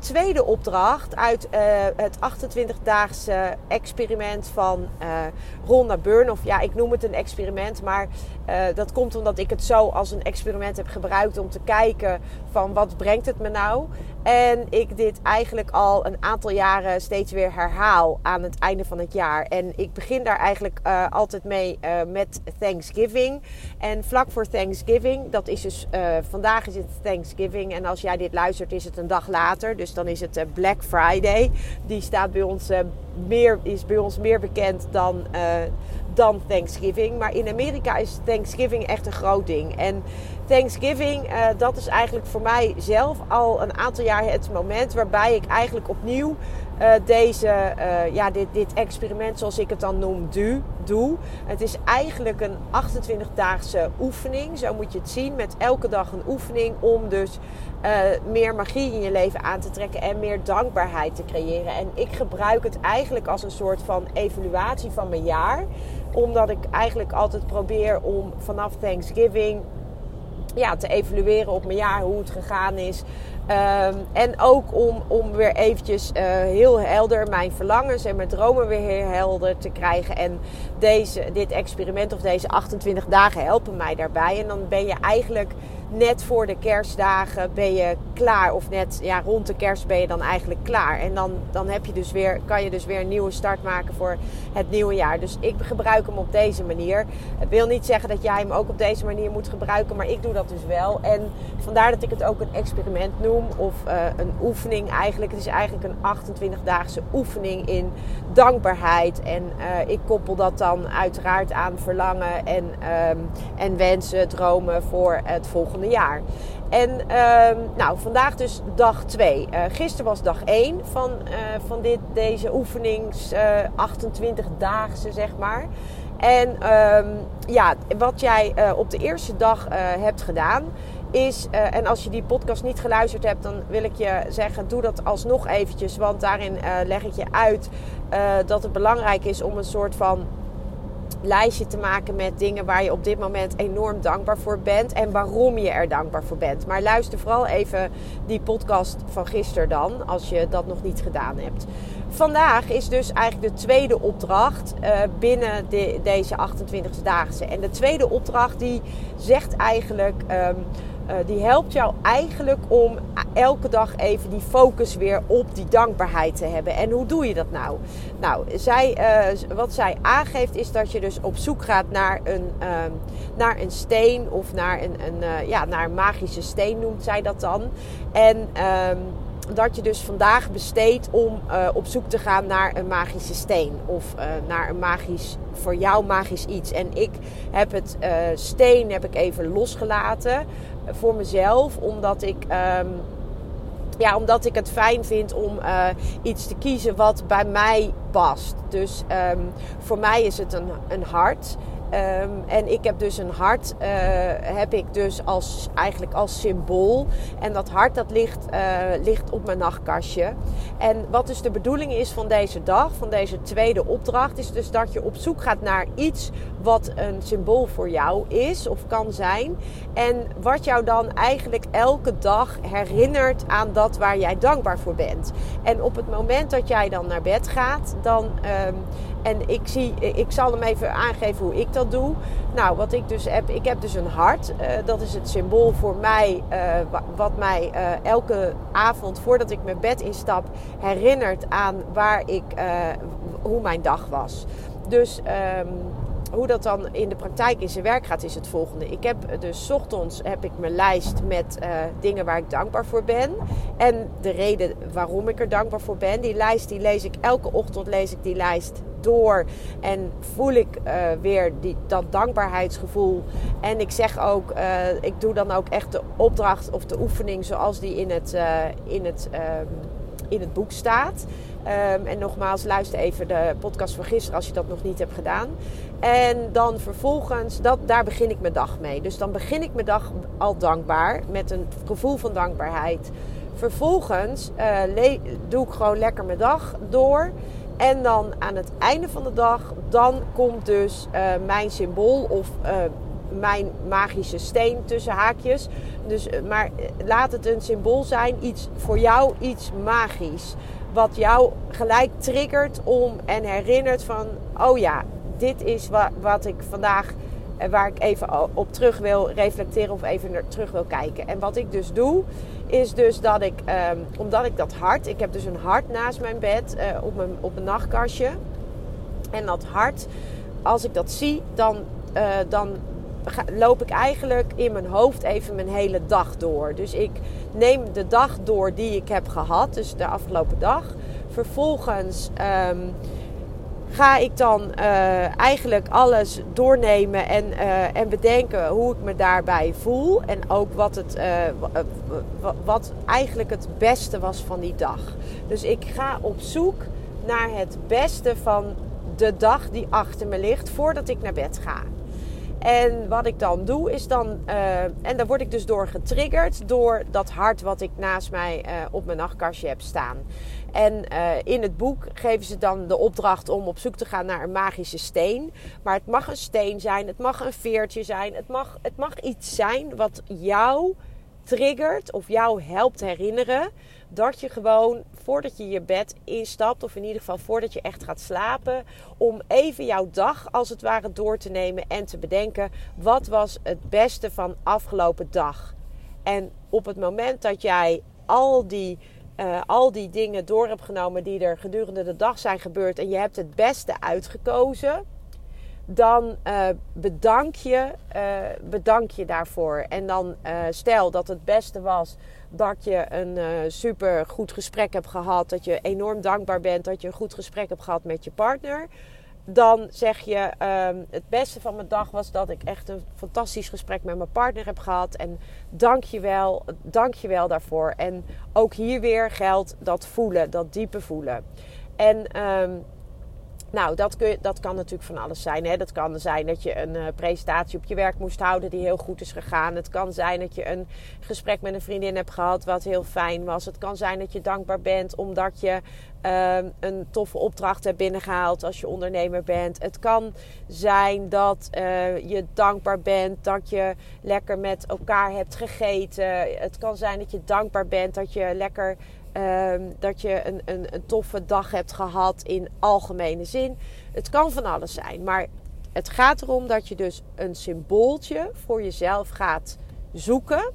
tweede opdracht uit uh, het 28-daagse experiment van uh, Rhonda Byrne. Of ja, ik noem het een experiment, maar uh, dat komt omdat ik het zo als een experiment heb gebruikt om te kijken van wat brengt het me nou. En ik dit eigenlijk al een aantal jaren steeds weer herhaal aan het einde van het jaar. En ik begin daar eigenlijk altijd mee met Thanksgiving. En vlak voor Thanksgiving, dat is dus vandaag is het Thanksgiving. En als jij dit luistert, is het een dag later. Dus dan is het eh, Black Friday. Die staat bij ons, eh, meer, is bij ons meer bekend dan, eh, dan Thanksgiving. Maar in Amerika is Thanksgiving echt een groot ding. En Thanksgiving, dat is eigenlijk voor mij zelf al een aantal jaar het moment waarbij ik eigenlijk opnieuw uh, deze, uh, ja, dit, dit experiment, zoals ik het dan noem, du, doe. Het is eigenlijk een 28-daagse oefening. Zo moet je het zien. Met elke dag een oefening om dus meer magie in je leven aan te trekken en meer dankbaarheid te creëren. En ik gebruik het eigenlijk als een soort van evaluatie van mijn jaar. Omdat ik eigenlijk altijd probeer om vanaf Thanksgiving ja, te evalueren op mijn jaar, hoe het gegaan is. Um, en ook om, om weer eventjes uh, heel helder mijn verlangens en mijn dromen weer helder te krijgen. En deze, dit experiment of deze 28 dagen helpen mij daarbij. En dan ben je eigenlijk net voor de kerstdagen ben je klaar. Of net ja, rond de kerst ben je dan eigenlijk klaar. En dan, dan heb je dus weer, kan je dus weer een nieuwe start maken voor het nieuwe jaar. Dus ik gebruik hem op deze manier. Het wil niet zeggen dat jij hem ook op deze manier moet gebruiken. Maar ik doe dat dus wel. En vandaar dat ik het ook een experiment noem. Of uh, een oefening eigenlijk. Het is eigenlijk een 28-daagse oefening in dankbaarheid. En uh, ik koppel dat dan uiteraard aan verlangen en, um, en wensen, dromen voor het volgende jaar. En uh, nou, vandaag dus dag 2. Uh, eh, gisteren was dag 1 van, uh, van dit, deze oefenings 28-daagse, zeg maar. En uh, ja, wat jij op de eerste dag hebt gedaan is, en als je die podcast niet geluisterd hebt, dan wil ik je zeggen, doe dat alsnog eventjes. Want daarin leg ik je uit dat het belangrijk is om een soort van lijstje te maken met dingen waar je op dit moment enorm dankbaar voor bent en waarom je er dankbaar voor bent. Maar luister vooral even die podcast van gisteren dan, als je dat nog niet gedaan hebt. Vandaag is dus eigenlijk de tweede opdracht uh, binnen de, deze 28-daagse. En de tweede opdracht die zegt eigenlijk. Um, uh, die helpt jou eigenlijk om elke dag even die focus weer op die dankbaarheid te hebben. En hoe doe je dat nou? Nou, zij, uh, wat zij aangeeft is dat je dus op zoek gaat naar een, uh, naar een steen of naar een, een, ja, naar een magische steen noemt zij dat dan. En ehm, dat je dus vandaag besteedt om op zoek te gaan naar een magische steen. Of naar een magisch, voor jou magisch iets. En ik heb het steen heb ik even losgelaten voor mezelf. Omdat ik, um, ja, omdat ik het fijn vind om iets te kiezen wat bij mij past. Dus um, voor mij is het een, een hart. Um, en ik heb dus een hart, uh, heb ik dus als, eigenlijk als symbool. En dat hart dat ligt, uh, ligt op mijn nachtkastje. En wat dus de bedoeling is van deze dag, van deze tweede opdracht, is dus dat je op zoek gaat naar iets wat een symbool voor jou is of kan zijn. En wat jou dan eigenlijk elke dag herinnert aan dat waar jij dankbaar voor bent. En op het moment dat jij dan naar bed gaat, dan. Um, en ik, zie, ik zal hem even aangeven hoe ik dat doe. Nou, wat ik dus heb, ik heb dus een hart. Uh, dat is het symbool voor mij, uh, wat mij uh, elke avond voordat ik mijn bed instap herinnert aan waar ik, hoe mijn dag was. Dus um, hoe dat dan in de praktijk in zijn werk gaat, is het volgende. Ik heb dus ochtends heb ik mijn lijst met uh, dingen waar ik dankbaar voor ben. En de reden waarom ik er dankbaar voor ben. Die lijst die lees ik elke ochtend lees ik die lijst door. En voel ik uh, weer die, dat dankbaarheidsgevoel. En ik zeg ook, ik doe dan ook echt de opdracht of de oefening zoals die in het, in het, um, in het boek staat. Um, en nogmaals, luister even de podcast van gisteren als je dat nog niet hebt gedaan. En dan vervolgens, dat, daar begin ik mijn dag mee. Dus dan begin ik mijn dag al dankbaar, met een gevoel van dankbaarheid. Vervolgens uh, doe ik gewoon lekker mijn dag door. En dan aan het einde van de dag, dan komt dus uh, mijn symbool of uh, mijn magische steen tussen haakjes. Dus, maar laat het een symbool zijn, iets voor jou iets magisch wat jou gelijk triggert om en herinnert van, oh ja, dit is wat, ik vandaag, eh, waar ik even op terug wil reflecteren of even naar terug wil kijken. En wat ik dus doe, is dus dat ik, um, omdat ik dat hart, ik heb dus een hart naast mijn bed uh, op, mijn, op een nachtkastje. En dat hart, als ik dat zie, dan, uh, dan loop ik eigenlijk in mijn hoofd even mijn hele dag door. Dus ik neem de dag door die ik heb gehad, dus de afgelopen dag. Vervolgens um, ga ik dan uh, eigenlijk alles doornemen en, uh, en bedenken hoe ik me daarbij voel. En ook wat, het, uh, wat eigenlijk het beste was van die dag. Dus ik ga op zoek naar het beste van de dag die achter me ligt voordat ik naar bed ga. En wat ik dan doe is dan, uh, en daar word ik dus door getriggerd door dat hart wat ik naast mij uh, op mijn nachtkastje heb staan. En uh, in het boek geven ze dan de opdracht om op zoek te gaan naar een magische steen. Maar het mag een steen zijn, het mag een veertje zijn, het mag, het mag iets zijn wat jou triggert of jou helpt herinneren dat je gewoon voordat je je bed instapt, of in ieder geval voordat je echt gaat slapen, om even jouw dag als het ware door te nemen en te bedenken wat was het beste van afgelopen dag. En op het moment dat jij al die, uh, al die dingen door hebt genomen die er gedurende de dag zijn gebeurd en je hebt het beste uitgekozen, dan uh, bedank, je, uh, bedank je daarvoor. En dan stel dat het beste was dat je een uh, super goed gesprek hebt gehad, dat je enorm dankbaar bent dat je een goed gesprek hebt gehad met je partner. Dan zeg je, um, het beste van mijn dag was dat ik echt een fantastisch gesprek met mijn partner heb gehad. En dank je wel, dank je wel daarvoor. En ook hier weer geldt dat voelen, dat diepe voelen. En um, nou, dat, kun dat kan natuurlijk van alles zijn. Hè? Dat kan zijn dat je een uh, presentatie op je werk moest houden die heel goed is gegaan. Het kan zijn dat je een gesprek met een vriendin hebt gehad wat heel fijn was. Het kan zijn dat je dankbaar bent omdat je uh, een toffe opdracht hebt binnengehaald als je ondernemer bent. Het kan zijn dat uh, je dankbaar bent dat je lekker met elkaar hebt gegeten. Het kan zijn dat je dankbaar bent dat je lekker Um, dat je een, een, een, toffe dag hebt gehad in algemene zin. Het kan van alles zijn. Maar het gaat erom dat je dus een symbooltje voor jezelf gaat zoeken.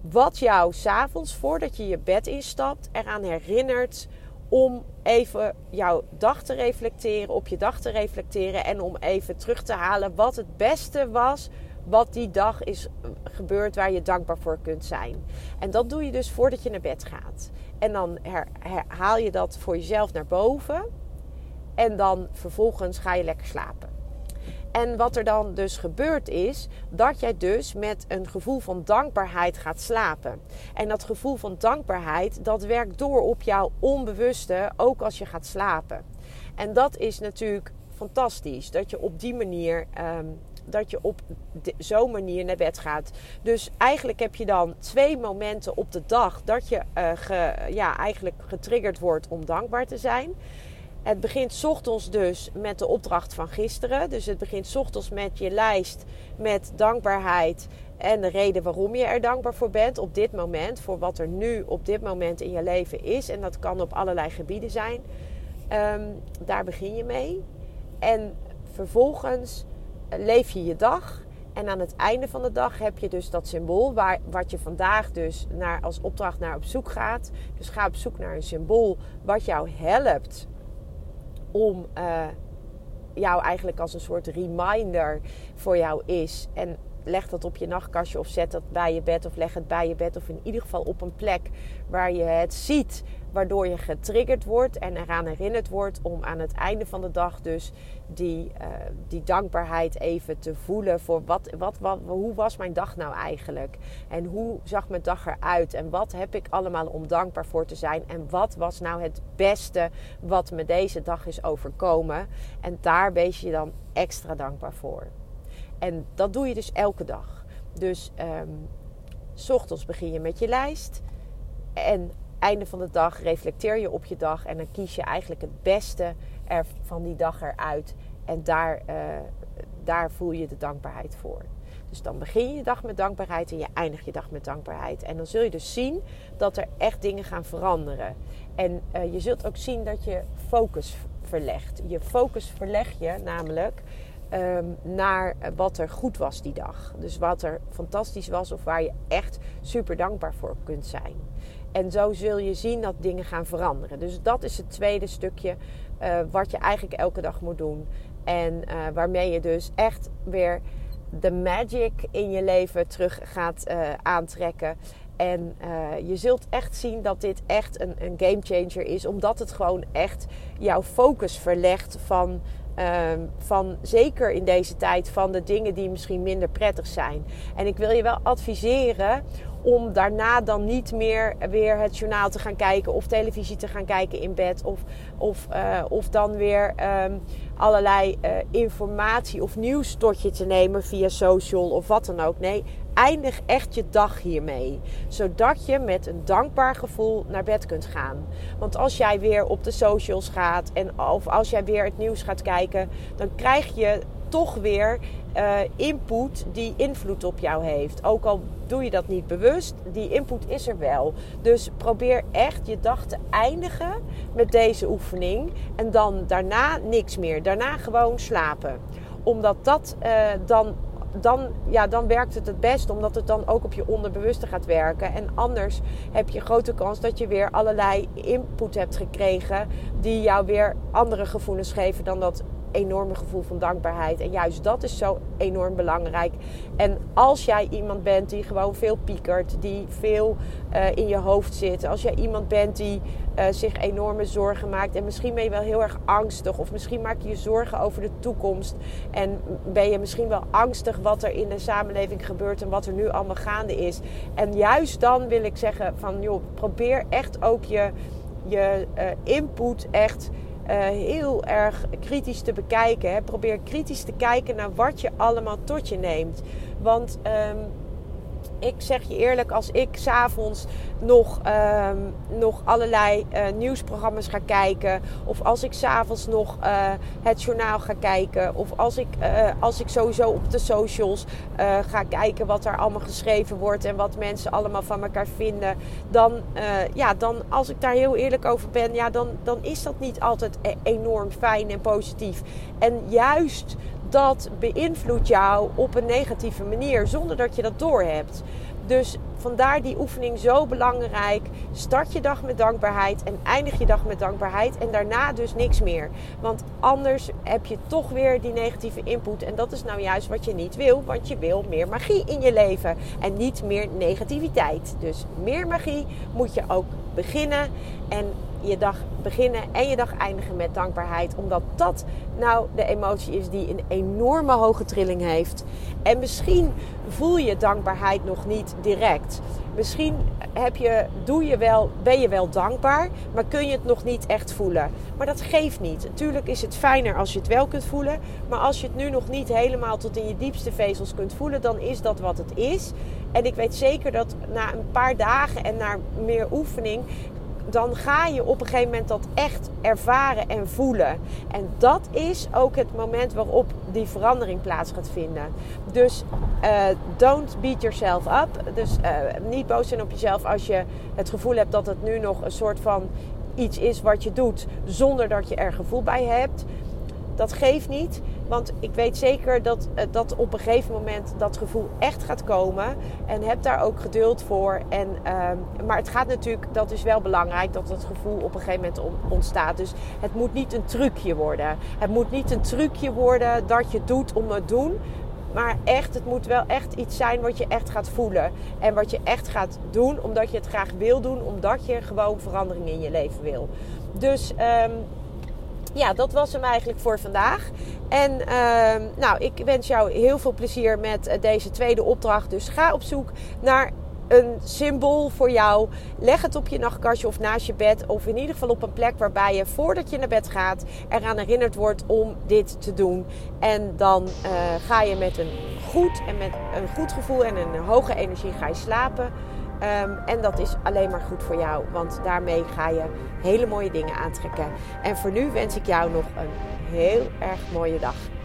Wat jou s'avonds voordat je je bed instapt eraan herinnert om even jouw dag te reflecteren, op je dag te reflecteren en om even terug te halen wat het beste was wat die dag is gebeurd waar je dankbaar voor kunt zijn. En dat doe je dus voordat je naar bed gaat. En dan herhaal je dat voor jezelf naar boven. En dan vervolgens ga je lekker slapen. En wat er dan dus gebeurt is dat jij dus met een gevoel van dankbaarheid gaat slapen. En dat gevoel van dankbaarheid dat werkt door op jouw onbewuste ook als je gaat slapen. En dat is natuurlijk fantastisch dat je op die manier um, dat je op zo'n manier naar bed gaat. Dus eigenlijk heb je dan twee momenten op de dag dat je ge, ja, eigenlijk getriggerd wordt om dankbaar te zijn. Het begint ochtends dus met de opdracht van gisteren. Dus het begint ochtends met je lijst met dankbaarheid en de reden waarom je er dankbaar voor bent op dit moment. Voor wat er nu op dit moment in je leven is. En dat kan op allerlei gebieden zijn. Um, daar begin je mee. En vervolgens leef je je dag. En aan het einde van de dag heb je dus dat symbool waar, wat je vandaag dus naar, als opdracht naar op zoek gaat. Dus ga op zoek naar een symbool wat jou helpt om uh, jou eigenlijk als een soort reminder voor jou is. En leg dat op je nachtkastje of zet dat bij je bed of leg het bij je bed of in ieder geval op een plek waar je het ziet, waardoor je getriggerd wordt en eraan herinnerd wordt om aan het einde van de dag dus die, uh, die dankbaarheid even te voelen voor wat, wat, wat, hoe was mijn dag nou eigenlijk? En hoe zag mijn dag eruit? En wat heb ik allemaal om dankbaar voor te zijn? En wat was nou het beste wat me deze dag is overkomen? En daar wees je dan extra dankbaar voor. En dat doe je dus elke dag. Dus um, s ochtends begin je met je lijst. En einde van de dag reflecteer je op je dag. En dan kies je eigenlijk het beste er van die dag eruit. En daar, uh, daar voel je de dankbaarheid voor. Dus dan begin je je dag met dankbaarheid en je eindigt je dag met dankbaarheid. En dan zul je dus zien dat er echt dingen gaan veranderen. En uh, je zult ook zien dat je focus verlegt. Je focus verleg je namelijk um, naar wat er goed was die dag. Dus wat er fantastisch was of waar je echt super dankbaar voor kunt zijn. En zo zul je zien dat dingen gaan veranderen. Dus dat is het tweede stukje uh, wat je eigenlijk elke dag moet doen. En uh, waarmee je dus echt weer de magic in je leven terug gaat uh, aantrekken. En je zult echt zien dat dit echt een, een game changer is. Omdat het gewoon echt jouw focus verlegt van Ehm, van zeker in deze tijd van de dingen die misschien minder prettig zijn. En ik wil je wel adviseren om daarna dan niet meer weer het journaal te gaan kijken of televisie te gaan kijken in bed. Of, of, uh, of dan weer um, allerlei uh, informatie of nieuws tot je te nemen via social of wat dan ook. Nee, eindig echt je dag hiermee. Zodat je met een dankbaar gevoel naar bed kunt gaan. Want als jij weer op de socials gaat en of als jij weer het nieuws gaat kijken, dan krijg je toch weer uh, input die invloed op jou heeft. Ook al doe je dat niet bewust, die input is er wel. Dus probeer echt je dag te eindigen met deze oefening. En dan daarna niks meer. Daarna gewoon slapen. Omdat dat uh, dan dan, ja, dan werkt het het best, omdat het dan ook op je onderbewuste gaat werken. En anders heb je grote kans dat je weer allerlei input hebt gekregen die jou weer andere gevoelens geven dan dat enorme gevoel van dankbaarheid. En juist dat is zo enorm belangrijk. En als jij iemand bent die gewoon veel piekert, die veel uh, in je hoofd zit, als jij iemand bent die uh, zich enorme zorgen maakt en misschien ben je wel heel erg angstig of misschien maak je je zorgen over de toekomst en ben je misschien wel angstig wat er in de samenleving gebeurt en wat er nu allemaal gaande is. En juist dan wil ik zeggen van joh, probeer echt ook je, je uh, input echt heel erg kritisch te bekijken. Hè. Probeer kritisch te kijken naar wat je allemaal tot je neemt. Want um, ik zeg je eerlijk, als ik s'avonds nog, um, nog allerlei uh, nieuwsprogramma's ga kijken. Of als ik s'avonds nog uh, het journaal ga kijken. Of als ik, uh, als ik sowieso op de socials ga kijken wat er allemaal geschreven wordt. En wat mensen allemaal van elkaar vinden. Dan, ja, dan als ik daar heel eerlijk over ben. Ja, dan, dan is dat niet altijd e-, enorm fijn en positief. En juist dat beïnvloedt jou op een negatieve manier zonder dat je dat doorhebt. Dus vandaar die oefening zo belangrijk. Start je dag met dankbaarheid en eindig je dag met dankbaarheid. En daarna dus niks meer. Want anders heb je toch weer die negatieve input. En dat is nou juist wat je niet wil. Want je wil meer magie in je leven. En niet meer negativiteit. Dus meer magie moet je ook beginnen. En je dag beginnen en je dag eindigen met dankbaarheid. Omdat dat nou de emotie is die een enorme hoge trilling heeft. En misschien voel je dankbaarheid nog niet direct. Misschien heb je, doe je wel, ben je wel dankbaar, maar kun je het nog niet echt voelen. Maar dat geeft niet. Natuurlijk is het fijner als je het wel kunt voelen. Maar als je het nu nog niet helemaal tot in je diepste vezels kunt voelen, dan is dat wat het is. En ik weet zeker dat na een paar dagen en na meer oefening dan ga je op een gegeven moment dat echt ervaren en voelen. En dat is ook het moment waarop die verandering plaats gaat vinden. Dus uh, don't beat yourself up. Dus uh, niet boos zijn op jezelf als je het gevoel hebt dat het nu nog een soort van iets is wat je doet zonder dat je er gevoel bij hebt. Dat geeft niet. Want ik weet zeker dat, eh, dat op een gegeven moment dat gevoel echt gaat komen. En heb daar ook geduld voor. En, ehm, maar het gaat natuurlijk, dat is wel belangrijk, dat het gevoel op een gegeven moment ontstaat. Dus het moet niet een trucje worden. Het moet niet een trucje worden dat je doet om het doen. Maar echt, het moet wel echt iets zijn wat je echt gaat voelen. En wat je echt gaat doen omdat je het graag wil doen. Omdat je gewoon verandering in je leven wil. Dus um, ja, dat was hem eigenlijk voor vandaag. En uh, nou, ik wens jou heel veel plezier met uh, deze tweede opdracht. Dus ga op zoek naar een symbool voor jou. Leg het op je nachtkastje of naast je bed. Of in ieder geval op een plek waarbij je voordat je naar bed gaat eraan herinnerd wordt om dit te doen. En dan uh, ga je met een goed en met een goed gevoel en een hoge energie ga je slapen. Um, en dat is alleen maar goed voor jou, want daarmee ga je hele mooie dingen aantrekken. En voor nu wens ik jou nog een heel erg mooie dag.